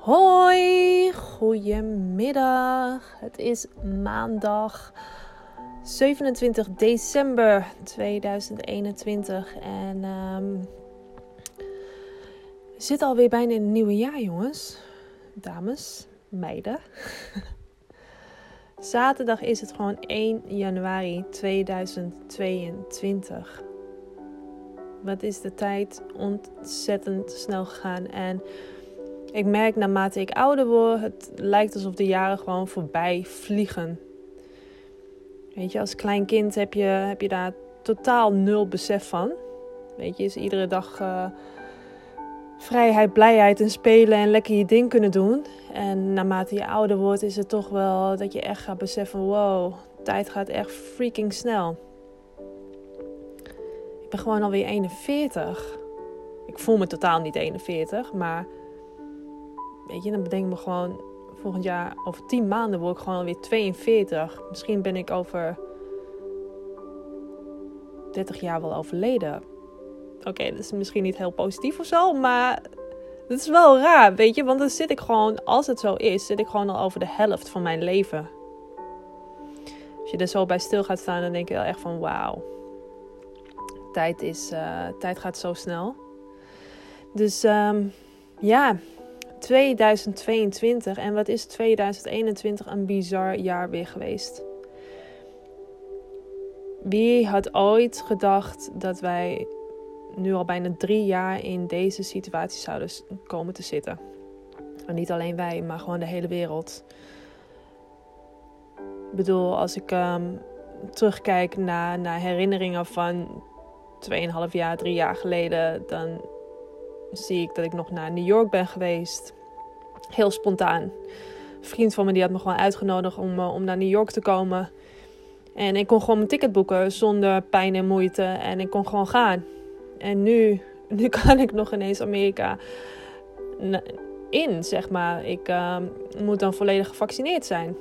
Hoi, goedemiddag. Het is maandag 27 december 2021 en um, we zitten alweer bijna in het nieuwe jaar, jongens, dames, meiden. Zaterdag is het gewoon 1 januari 2022. Wat is de tijd ontzettend snel gegaan en ik merk naarmate ik ouder word, het lijkt alsof de jaren gewoon voorbij vliegen. Weet je, als klein kind heb je, heb je daar totaal nul besef van. Weet je, is iedere dag uh, vrijheid, blijheid en spelen en lekker je ding kunnen doen. En naarmate je ouder wordt, is het toch wel dat je echt gaat beseffen: wow, tijd gaat echt freaking snel. Ik ben gewoon alweer 41. Ik voel me totaal niet 41, maar Weet je, dan bedenk ik me gewoon, volgend jaar, over 10 maanden word ik gewoon alweer 42. Misschien ben ik over 30 jaar wel overleden. Oké, dat is misschien niet heel positief of zo, maar dat is wel raar, weet je. Want dan zit ik gewoon, als het zo is, zit ik gewoon al over de helft van mijn leven. Als je er zo bij stil gaat staan, dan denk je wel echt van wauw. Tijd, is, uh, tijd gaat zo snel. Dus um, ja, 2022. En wat is 2021 een bizar jaar weer geweest? Wie had ooit gedacht dat wij nu al bijna drie jaar in deze situatie zouden komen te zitten? En niet alleen wij, maar gewoon de hele wereld. Ik bedoel, als ik um, terugkijk naar, naar herinneringen van 2,5 jaar, 3 jaar geleden, dan zie ik dat ik nog naar New York ben geweest. Heel spontaan. Een vriend van me die had me gewoon uitgenodigd om, uh, om naar New York te komen. En ik kon gewoon mijn ticket boeken zonder pijn en moeite. En ik kon gewoon gaan. En nu, nu kan ik nog ineens Amerika in, zeg maar. Ik uh, moet dan volledig gevaccineerd zijn.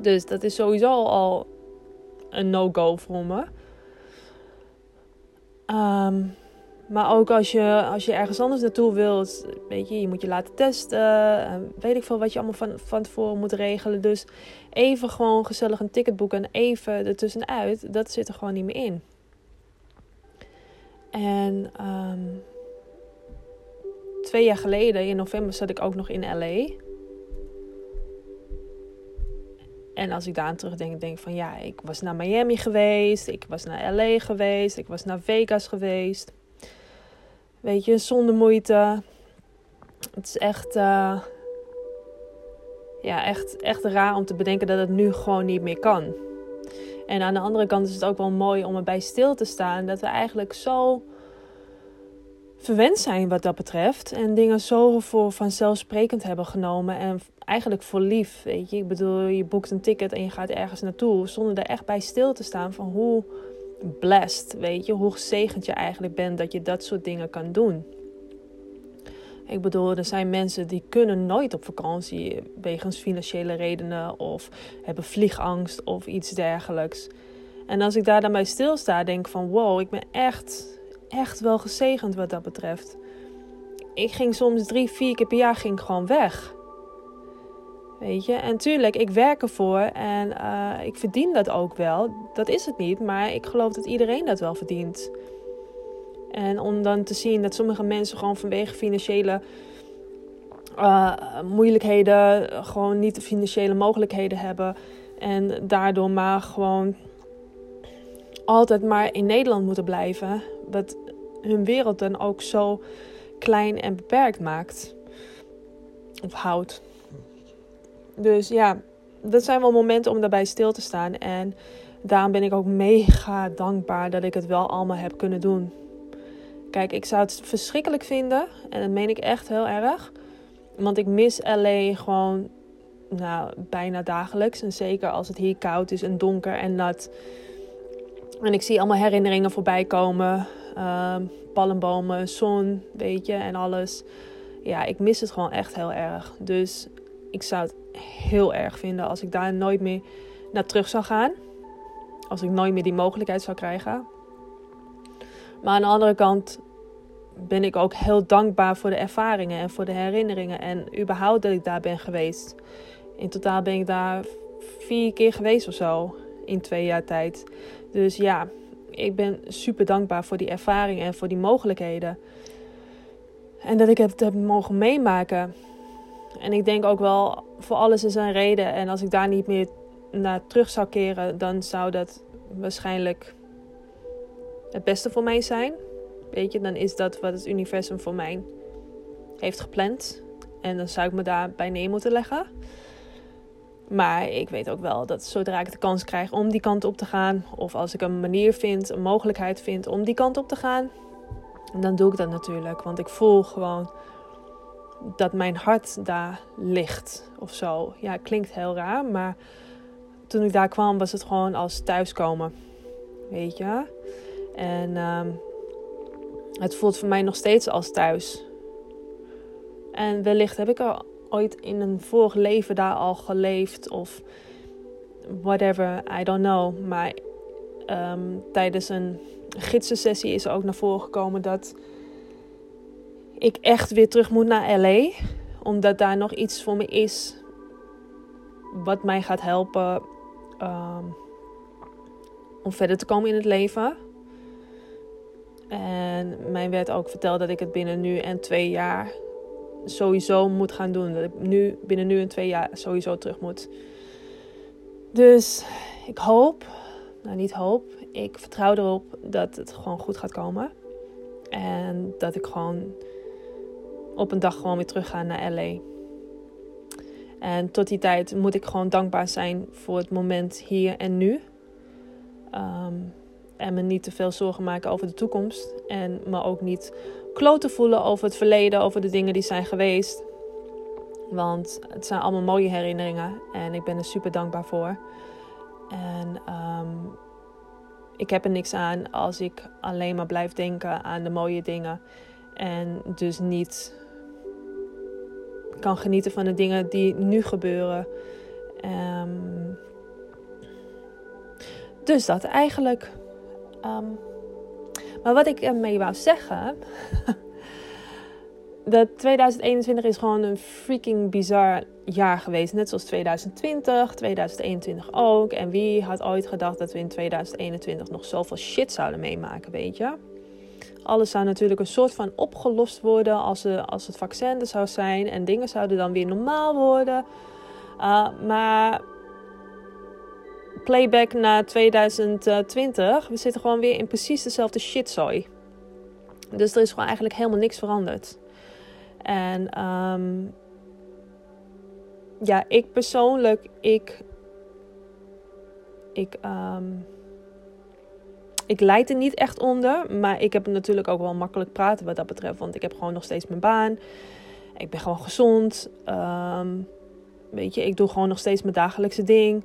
Dus dat is sowieso al een no-go voor me. Um, maar ook als je, als je ergens anders naartoe wilt, weet je, je moet je laten testen. Weet ik veel wat je allemaal van, van tevoren moet regelen. Dus even gewoon gezellig een ticket boeken en even ertussenuit, dat zit er gewoon niet meer in. En um, twee jaar geleden, in november, zat ik ook nog in LA. En als ik daar aan terugdenk, denk ik van ja, ik was naar Miami geweest, ik was naar LA geweest, ik was naar Vegas geweest. Weet je, zonder moeite. Het is echt, uh, ja, echt, echt raar om te bedenken dat het nu gewoon niet meer kan. En aan de andere kant is het ook wel mooi om erbij stil te staan dat we eigenlijk zo verwend zijn wat dat betreft. En dingen zo voor vanzelfsprekend hebben genomen. En eigenlijk voor lief. Weet je, ik bedoel, je boekt een ticket en je gaat ergens naartoe. Zonder er echt bij stil te staan van hoe blessed, weet je, hoe gezegend je eigenlijk bent dat je dat soort dingen kan doen. Ik bedoel, er zijn mensen die kunnen nooit op vakantie wegens financiële redenen of hebben vliegangst of iets dergelijks. En als ik daar dan bij stilsta, denk ik van wow, ik ben echt, echt wel gezegend wat dat betreft. Ik ging soms drie, vier keer per jaar ging gewoon weg. Weet je, en tuurlijk, ik werk ervoor en uh, ik verdien dat ook wel. Dat is het niet, maar ik geloof dat iedereen dat wel verdient. En om dan te zien dat sommige mensen gewoon vanwege financiële uh, moeilijkheden, gewoon niet de financiële mogelijkheden hebben. En daardoor maar gewoon altijd maar in Nederland moeten blijven. Wat hun wereld dan ook zo klein en beperkt maakt. Of houdt. Dus ja, dat zijn wel momenten om daarbij stil te staan. En daarom ben ik ook mega dankbaar dat ik het wel allemaal heb kunnen doen. Kijk, ik zou het verschrikkelijk vinden. En dat meen ik echt heel erg. Want ik mis LA gewoon nou, bijna dagelijks. En zeker als het hier koud is en donker en nat. En ik zie allemaal herinneringen voorbij komen. Uh, palmbomen, zon, weet je, en alles. Ja, ik mis het gewoon echt heel erg. Dus ik zou het heel erg vinden als ik daar nooit meer naar terug zou gaan. Als ik nooit meer die mogelijkheid zou krijgen. Maar aan de andere kant ben ik ook heel dankbaar voor de ervaringen en voor de herinneringen. En überhaupt dat ik daar ben geweest. In totaal ben ik daar vier keer geweest of zo in twee jaar tijd. Dus ja, ik ben super dankbaar voor die ervaring en voor die mogelijkheden. En dat ik het heb mogen meemaken. En ik denk ook wel, voor alles is een reden. En als ik daar niet meer naar terug zou keren, dan zou dat waarschijnlijk het beste voor mij zijn. Weet je, dan is dat wat het universum voor mij heeft gepland. En dan zou ik me daarbij neer moeten leggen. Maar ik weet ook wel dat zodra ik de kans krijg om die kant op te gaan, of als ik een manier vind, een mogelijkheid vind om die kant op te gaan, dan doe ik dat natuurlijk. Want ik voel gewoon dat mijn hart daar ligt of zo. Ja, klinkt heel raar, maar toen ik daar kwam was het gewoon als thuiskomen. Weet je? En ehm, het voelt voor mij nog steeds als thuis. En wellicht heb ik er ooit in een vorig leven daar al geleefd of whatever, I don't know. Maar ehm, tijdens een gidsensessie is er ook naar voren gekomen dat ik echt weer terug moet naar LA. Omdat daar nog iets voor me is wat mij gaat helpen ehm, om verder te komen in het leven. En mij werd ook verteld dat ik het binnen nu en twee jaar sowieso moet gaan doen. Dat ik nu, binnen nu en twee jaar sowieso terug moet. Dus ik hoop, nou niet hoop, ik vertrouw erop dat het gewoon goed gaat komen. En dat ik gewoon op een dag gewoon weer terug ga naar LA. En tot die tijd moet ik gewoon dankbaar zijn voor het moment hier en nu. Ehm, en me niet te veel zorgen maken over de toekomst. En me ook niet kloten voelen over het verleden, over de dingen die zijn geweest. Want het zijn allemaal mooie herinneringen en ik ben er super dankbaar voor. En ehm, ik heb er niks aan als ik alleen maar blijf denken aan de mooie dingen. En dus niet kan genieten van de dingen die nu gebeuren. Ehm, dus dat eigenlijk. Ehm, maar wat ik ermee wou zeggen. dat 2021 is gewoon een freaking bizar jaar geweest. Net zoals 2020, 2021 ook. En wie had ooit gedacht dat we in 2021 nog zoveel shit zouden meemaken, weet je? Alles zou natuurlijk een soort van opgelost worden als, er, als het vaccin er zou zijn. En dingen zouden dan weer normaal worden. Uh, maar playback naar 2020. We zitten gewoon weer in precies dezelfde shitzooi. Dus er is gewoon eigenlijk helemaal niks veranderd. En um, ja, ik persoonlijk, ik. Ik. Um, ik leid er niet echt onder. Maar ik heb natuurlijk ook wel makkelijk praten wat dat betreft. Want ik heb gewoon nog steeds mijn baan. Ik ben gewoon gezond. Um, weet je, ik doe gewoon nog steeds mijn dagelijkse ding.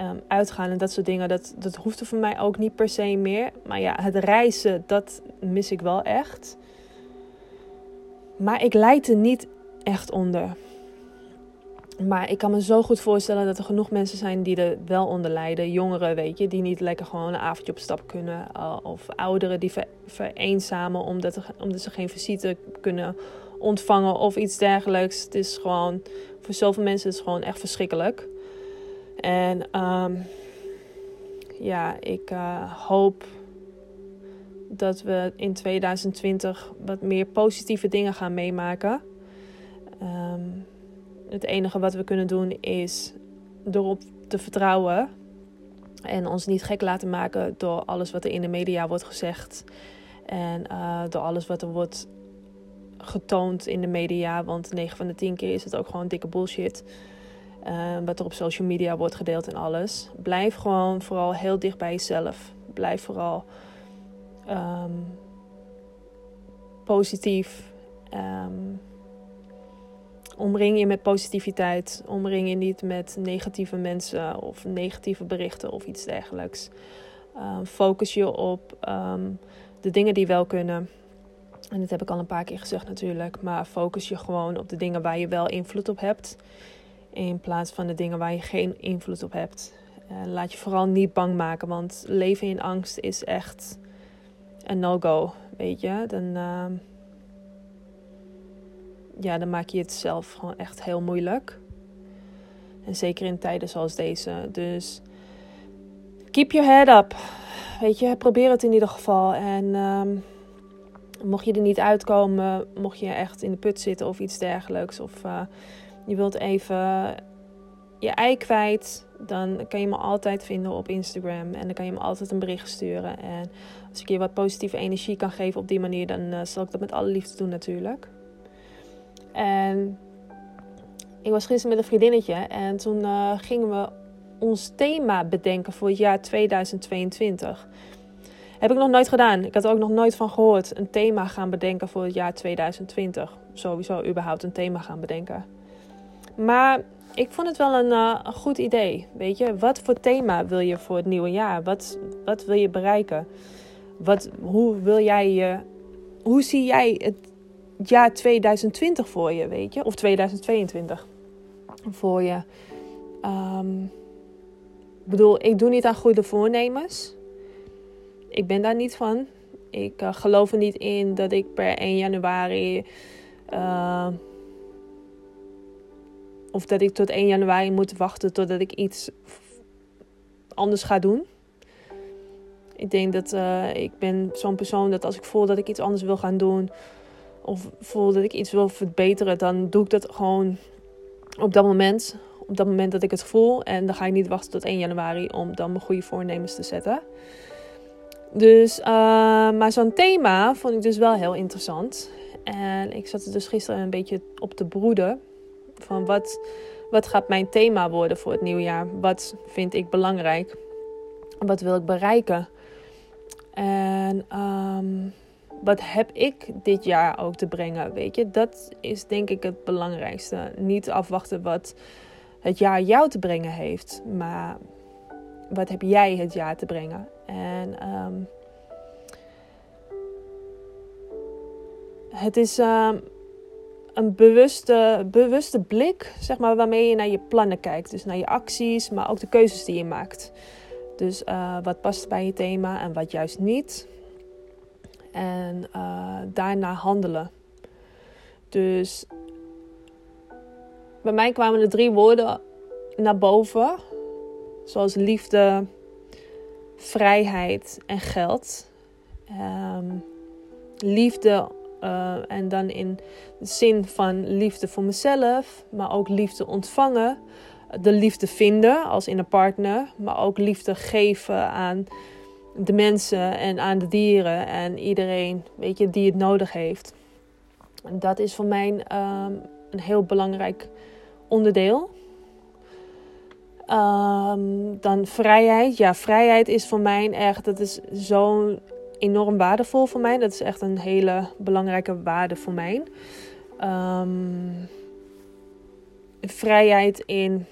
Um, uitgaan en dat soort dingen, dat, dat hoefde voor mij ook niet per se meer. Maar ja, het reizen, dat mis ik wel echt. Maar ik leid er niet echt onder. Maar ik kan me zo goed voorstellen dat er genoeg mensen zijn die er wel onder lijden. Jongeren, weet je, die niet lekker gewoon een avondje op stap kunnen. Uh, of ouderen die ver, vereenzamen omdat, ze geen visite kunnen ontvangen of iets dergelijks. Het is gewoon, voor zoveel mensen is gewoon echt verschrikkelijk. En um, ja, ik uh, hoop dat we in 2020 wat meer positieve dingen gaan meemaken. Het enige wat we kunnen doen is erop te vertrouwen en ons niet gek laten maken door alles wat er in de media wordt gezegd en uh, door alles wat er wordt getoond in de media. Want 9 van de 10 keer is het ook gewoon dikke bullshit. Uh, wat er op social media wordt gedeeld en alles. Blijf gewoon vooral heel dicht bij jezelf. Blijf vooral um, positief. Um, omring je met positiviteit. Omring je niet met negatieve mensen of negatieve berichten of iets dergelijks. Um, focus je op de dingen die wel kunnen. En dat heb ik al een paar keer gezegd natuurlijk. Maar focus je gewoon op de dingen waar je wel invloed op hebt. In plaats van de dingen waar je geen invloed op hebt. Uh, laat je vooral niet bang maken, want leven in angst is echt een no-go. Weet je, dan, uh, ja, dan maak je het zelf gewoon echt heel moeilijk. En zeker in tijden zoals deze. Dus keep your head up. Weet je, probeer het in ieder geval. En ehm, mocht je er niet uitkomen, mocht je echt in de put zitten of iets dergelijks. Of uh, je wilt even je ei kwijt, dan kan je me altijd vinden op Instagram. En dan kan je me altijd een bericht sturen. En als ik je wat positieve energie kan geven op die manier, dan uh, zal ik dat met alle liefde doen natuurlijk. En ik was gisteren met een vriendinnetje en toen uh, gingen we ons thema bedenken voor het jaar 2022. Heb ik nog nooit gedaan. Ik had er ook nog nooit van gehoord. Een thema gaan bedenken voor het jaar 2020. Sowieso überhaupt een thema gaan bedenken. Maar ik vond het wel een, uh, een, goed idee. Weet je, wat voor thema wil je voor het nieuwe jaar? Wat, wat wil je bereiken? Wat, hoe wil jij je. Hoe zie jij het jaar 2020 voor je, weet je? Of 2022 voor je. Um, ik bedoel, ik doe niet aan goede voornemens. Ik ben daar niet van. Ik uh, geloof er niet in dat ik per 1 januari. Uh, of dat ik tot 1 januari moet wachten totdat ik iets anders ga doen. Ik denk dat uh, ik ben zo'n persoon dat als ik voel dat ik iets anders wil gaan doen. Of voel dat ik iets wil verbeteren, dan doe ik dat gewoon op dat moment op dat moment dat ik het voel. En dan ga ik niet wachten tot 1 januari om dan mijn goede voornemens te zetten. Dus, uh, maar zo'n thema vond ik dus wel heel interessant. En ik zat er dus gisteren een beetje op te broeden. Van wat, wat gaat mijn thema worden voor het nieuwjaar? Wat vind ik belangrijk? Wat wil ik bereiken? En um, wat heb ik dit jaar ook te brengen? Weet je, dat is denk ik het belangrijkste. Niet afwachten wat het jaar jou te brengen heeft. Maar wat heb jij het jaar te brengen? En um, het is um, een bewuste, bewuste blik, zeg maar, waarmee je naar je plannen kijkt. Dus naar je acties, maar ook de keuzes die je maakt. Dus uh, wat past bij je thema en wat juist niet. En uh, daarna handelen. Dus bij mij kwamen er drie woorden naar boven. Zoals liefde, vrijheid en geld. Um, liefde uh, en dan in de zin van liefde voor mezelf, maar ook liefde ontvangen. De liefde vinden als in een partner, maar ook liefde geven aan de mensen en aan de dieren en iedereen weet je, die het nodig heeft. En dat is voor mij um, een heel belangrijk onderdeel. Um, dan vrijheid. Ja, vrijheid is voor mij echt, dat is zo enorm waardevol voor mij. Dat is echt een hele belangrijke waarde voor mij. Um, vrijheid in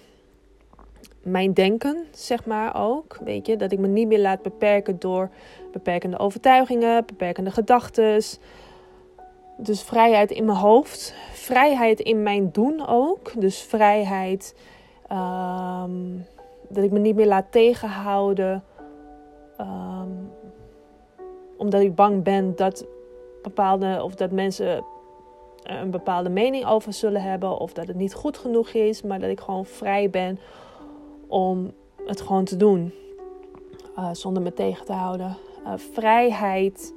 mijn denken, zeg maar ook. Weet je, dat ik me niet meer laat beperken door beperkende overtuigingen, beperkende gedachten. Dus vrijheid in mijn hoofd, vrijheid in mijn doen ook. Dus vrijheid um, dat ik me niet meer laat tegenhouden. Um, omdat ik bang ben dat bepaalde of dat mensen een bepaalde mening over zullen hebben of dat het niet goed genoeg is, maar dat ik gewoon vrij ben om het gewoon te doen uh, zonder me tegen te houden. Uh, vrijheid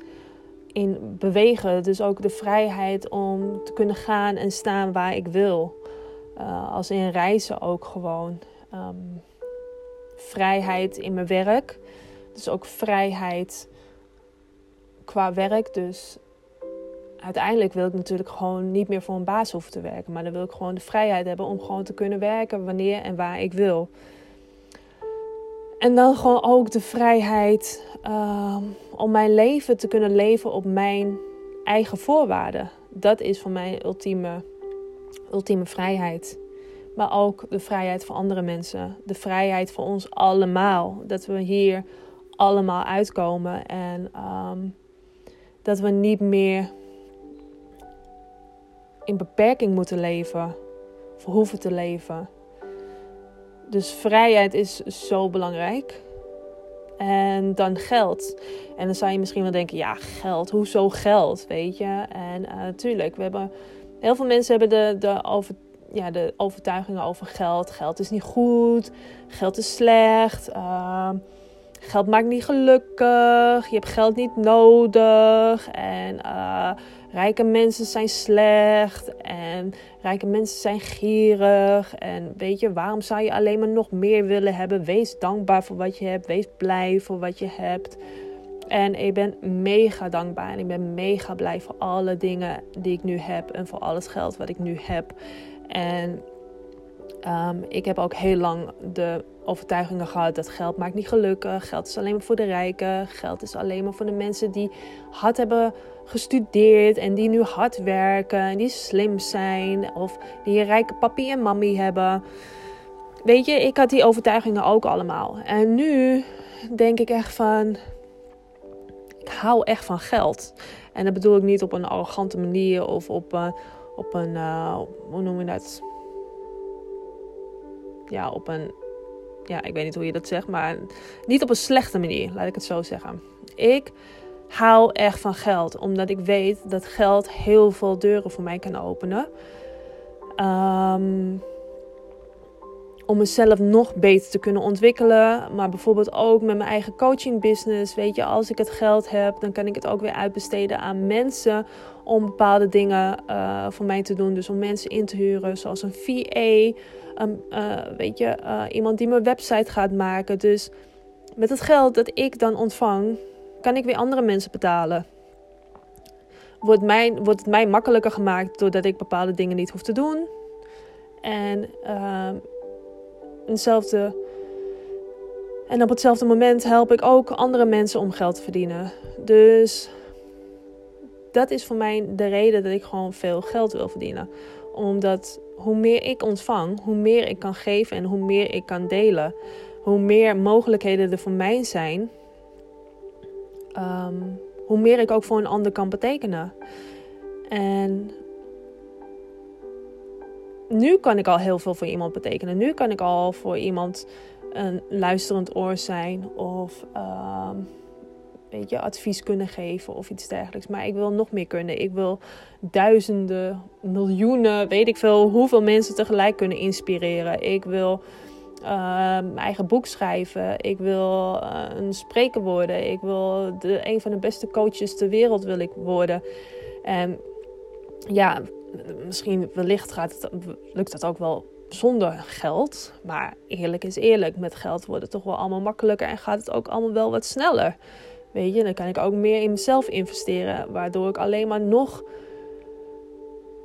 in bewegen. Dus ook de vrijheid om te kunnen gaan en staan waar ik wil. Uh, als in reizen ook gewoon. Um, vrijheid in mijn werk. Dus ook vrijheid qua werk. Dus uiteindelijk wil ik natuurlijk gewoon niet meer voor een baas hoeven te werken. Maar dan wil ik gewoon de vrijheid hebben om gewoon te kunnen werken wanneer en waar ik wil. En dan gewoon ook de vrijheid um, om mijn leven te kunnen leven op mijn eigen voorwaarden. Dat is voor mij ultieme, ultieme vrijheid. Maar ook de vrijheid voor andere mensen. De vrijheid voor ons allemaal. Dat we hier allemaal uitkomen. En um, dat we niet meer in beperking moeten leven. Of hoeven te leven. Dus vrijheid is zo belangrijk. En dan geld. En dan zou je misschien wel denken: ja, geld, hoezo geld? Weet je? En natuurlijk, we hebben Heel veel mensen hebben de, de, over, ja, de overtuigingen over geld. Geld is niet goed, geld is slecht, uh, geld maakt niet gelukkig, je hebt geld niet nodig. En uh, rijke mensen zijn slecht en rijke mensen zijn gierig. En weet je, waarom zou je alleen maar nog meer willen hebben? Wees dankbaar voor wat je hebt, wees blij voor wat je hebt. En ik ben mega dankbaar en ik ben mega blij voor alle dingen die ik nu heb en voor al het geld wat ik nu heb. En um, ik heb ook heel lang de overtuigingen gehad dat geld maakt niet gelukkig. Geld is alleen maar voor de rijken. Geld is alleen maar voor de mensen die hard hebben gestudeerd en die nu hard werken en die slim zijn of die een rijke papi en mammy hebben. Weet je, ik had die overtuigingen ook allemaal. En nu denk ik echt van ik hou echt van geld. En dat bedoel ik niet op een arrogante manier of op, uh, op een, uh, hoe noem je dat? Ja, op een, ja, ik weet niet hoe je dat zegt, maar niet op een slechte manier, laat ik het zo zeggen. Ik hou echt van geld, omdat ik weet dat geld heel veel deuren voor mij kan openen. Um, om mezelf nog beter te kunnen ontwikkelen. Maar bijvoorbeeld ook met mijn eigen coaching business. Weet je, als ik het geld heb, dan kan ik het ook weer uitbesteden aan mensen. Om bepaalde dingen uh, voor mij te doen. Dus om mensen in te huren, zoals een VA. Um, uh, weet je, uh, iemand die mijn website gaat maken. Dus met het geld dat ik dan ontvang, kan ik weer andere mensen betalen. Wordt, mij, wordt het mij makkelijker gemaakt doordat ik bepaalde dingen niet hoef te doen. En ehm, hetzelfde. En op hetzelfde moment help ik ook andere mensen om geld te verdienen. Dus dat is voor mij de reden dat ik gewoon veel geld wil verdienen. Omdat hoe meer ik ontvang, hoe meer ik kan geven en hoe meer ik kan delen, hoe meer mogelijkheden er voor mij zijn, um, hoe meer ik ook voor een ander kan betekenen. En nu kan ik al heel veel voor iemand betekenen. Nu kan ik al voor iemand een luisterend oor zijn of uh, weet je, advies kunnen geven of iets dergelijks. Maar ik wil nog meer kunnen. Ik wil duizenden, miljoenen, weet ik veel, hoeveel mensen tegelijk kunnen inspireren. Ik wil uh, mijn eigen boek schrijven. Ik wil uh, een spreker worden. Ik wil de, een van de beste coaches ter wereld wil ik worden. En ja, misschien wellicht gaat het, lukt dat ook wel zonder geld. Maar eerlijk is eerlijk, met geld wordt het toch wel allemaal makkelijker en gaat het ook allemaal wel wat sneller. Weet je, dan kan ik ook meer in mezelf investeren, waardoor ik alleen maar nog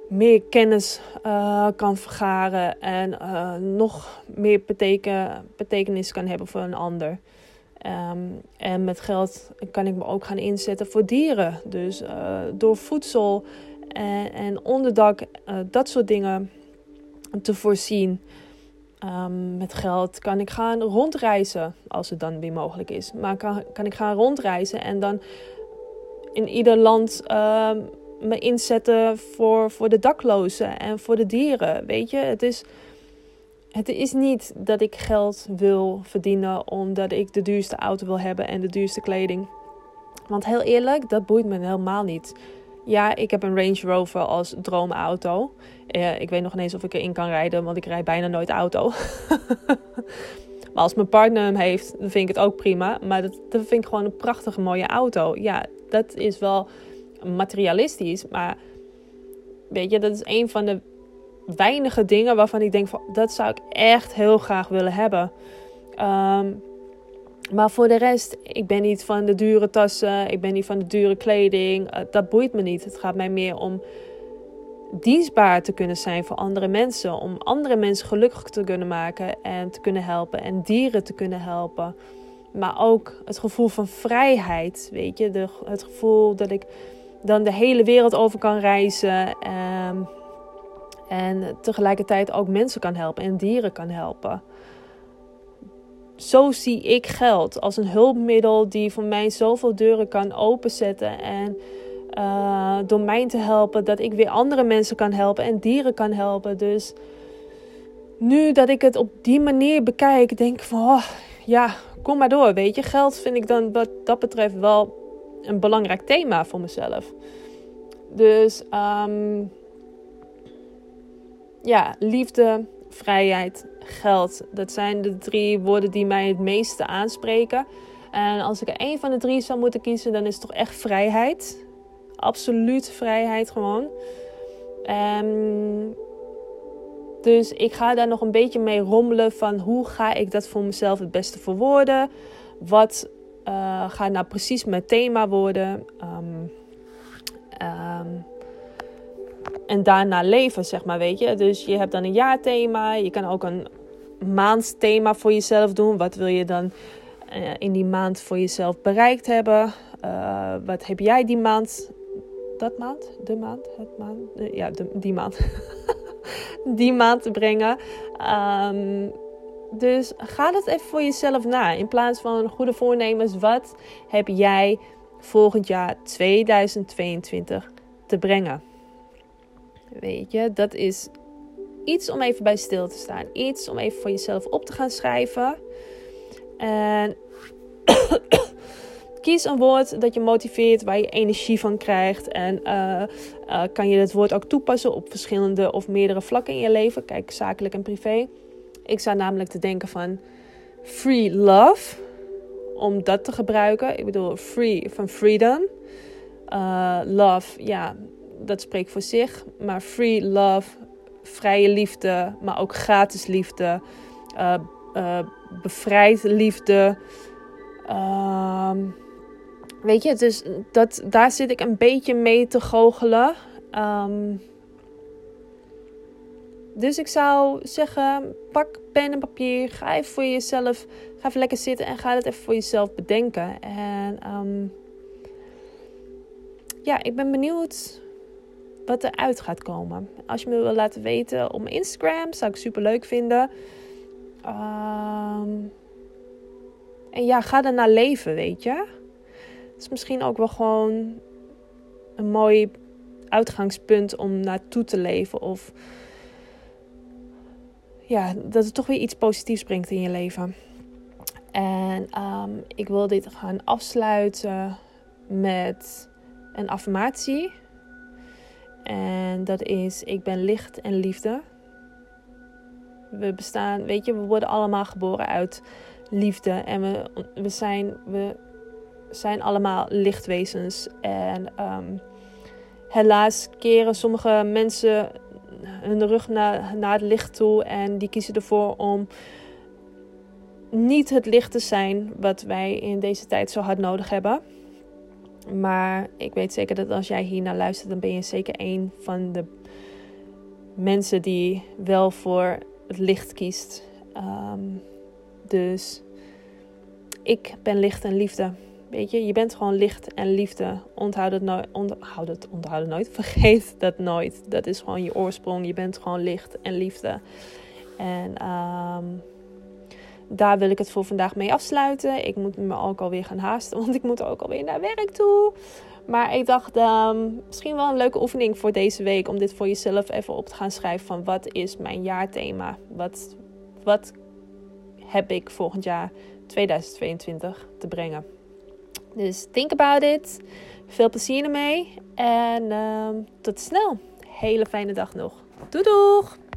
meer kennis uh, kan vergaren en uh, nog meer beteken, betekenis kan hebben voor een ander. Um, en met geld kan ik me ook gaan inzetten voor dieren. Dus uh, door voedsel en, en onderdak, uh, dat soort dingen te voorzien. Um, met geld kan ik gaan rondreizen, als het dan weer mogelijk is. Maar kan, kan ik gaan rondreizen en dan in ieder land uh, me inzetten voor, voor de daklozen en voor de dieren. Weet je, het is, het is niet dat ik geld wil verdienen omdat ik de duurste auto wil hebben en de duurste kleding. Want heel eerlijk, dat boeit me helemaal niet. Ja, ik heb een Range Rover als droomauto. Uh, ik weet nog ineens of ik erin kan rijden, want ik rijd bijna nooit auto. maar als mijn partner hem heeft, dan vind ik het ook prima. Maar dat, dat vind ik gewoon een prachtige mooie auto. Ja, dat is wel materialistisch. Maar weet je, dat is een van de weinige dingen waarvan ik denk van dat zou ik echt heel graag willen hebben. Um, maar voor de rest, ik ben niet van de dure tassen, ik ben niet van de dure kleding. Uh, dat boeit me niet. Het gaat mij meer om dienstbaar te kunnen zijn voor andere mensen. Om andere mensen gelukkig te kunnen maken en te kunnen helpen. En dieren te kunnen helpen. Maar ook het gevoel van vrijheid. Weet je, de, het gevoel dat ik dan de hele wereld over kan reizen. Um, en tegelijkertijd ook mensen kan helpen en dieren kan helpen zo zie ik geld als een hulpmiddel die voor mij zoveel deuren kan openzetten en uh, door mij te helpen dat ik weer andere mensen kan helpen en dieren kan helpen. Dus nu dat ik het op die manier bekijk, denk ik van oh, ja, kom maar door. Weet je, geld vind ik dan wat dat betreft wel een belangrijk thema voor mezelf. Dus um, ja, liefde, vrijheid, geld. Dat zijn de drie woorden die mij het meeste aanspreken. En als ik er één van de drie zou moeten kiezen, dan is het toch echt vrijheid. Absoluut vrijheid gewoon. Um, dus ik ga daar nog een beetje mee rommelen van hoe ga ik dat voor mezelf het beste verwoorden. Wat uh, gaat nou precies mijn thema worden. Um, um, en daarna leven, zeg maar, weet je. Dus je hebt dan een jaarthema. Je kan ook een maandthema voor jezelf doen. Wat wil je dan uh, in die maand voor jezelf bereikt hebben? Uh, wat heb jij die maand? Dat maand? De maand? Het maand? Ja, de, die maand. die maand te brengen. Um, dus ga dat even voor jezelf na. In plaats van goede voornemens, wat heb jij volgend jaar 2022 te brengen? Weet je, dat is iets om even bij stil te staan. Iets om even voor jezelf op te gaan schrijven. En kies een woord dat je motiveert, waar je energie van krijgt. En uh, uh, kan je het woord ook toepassen op verschillende of meerdere vlakken in je leven. Kijk, zakelijk en privé. Ik zou namelijk te denken van free love. Om dat te gebruiken. Ik bedoel, free van freedom. Uh, love, ja, dat spreekt voor zich. Maar free love, vrije liefde, maar ook gratis liefde. Uh, uh, bevrijd liefde. Uh, weet je, dus dat, daar zit ik een beetje mee te goochelen. Um, dus ik zou zeggen, pak pen en papier. Ga even voor jezelf, ga even lekker zitten en ga het even voor jezelf bedenken. En um, ja, ik ben benieuwd wat eruit gaat komen. Als je me wil laten weten op Instagram, zou ik super leuk vinden. Um, en ja, ga er naar leven, weet je. Het is misschien ook wel gewoon een mooi uitgangspunt om naartoe te leven. Of ja, dat het toch weer iets positiefs brengt in je leven. En um, ik wil dit gaan afsluiten met een affirmatie. En dat is: Ik ben licht en liefde. We bestaan, weet je, we worden allemaal geboren uit liefde. En we, we, zijn, we zijn allemaal lichtwezens. En um, helaas keren sommige mensen hun rug naar, naar het licht toe. En die kiezen ervoor om niet het licht te zijn wat wij in deze tijd zo hard nodig hebben. Maar ik weet zeker dat als jij hier naar luistert, dan ben je zeker een van de mensen die wel voor het licht kiest. Um, dus ik ben licht en liefde. Weet je, je bent gewoon licht en liefde. Onthoud het, nooit, onthoud het, onthoud het nooit. Vergeet dat nooit. Dat is gewoon je oorsprong. Je bent gewoon licht en liefde. En um, daar wil ik het voor vandaag mee afsluiten. Ik moet me ook alweer gaan haasten, want ik moet ook alweer naar werk toe. Maar ik dacht, um, misschien wel een leuke oefening voor deze week. Om dit voor jezelf even op te gaan schrijven. Van wat is mijn jaarthema? Wat, wat heb ik volgend jaar 2022 te brengen? Dus think about it. Veel plezier ermee. En uh, tot snel. Hele fijne dag nog. Doei doeg!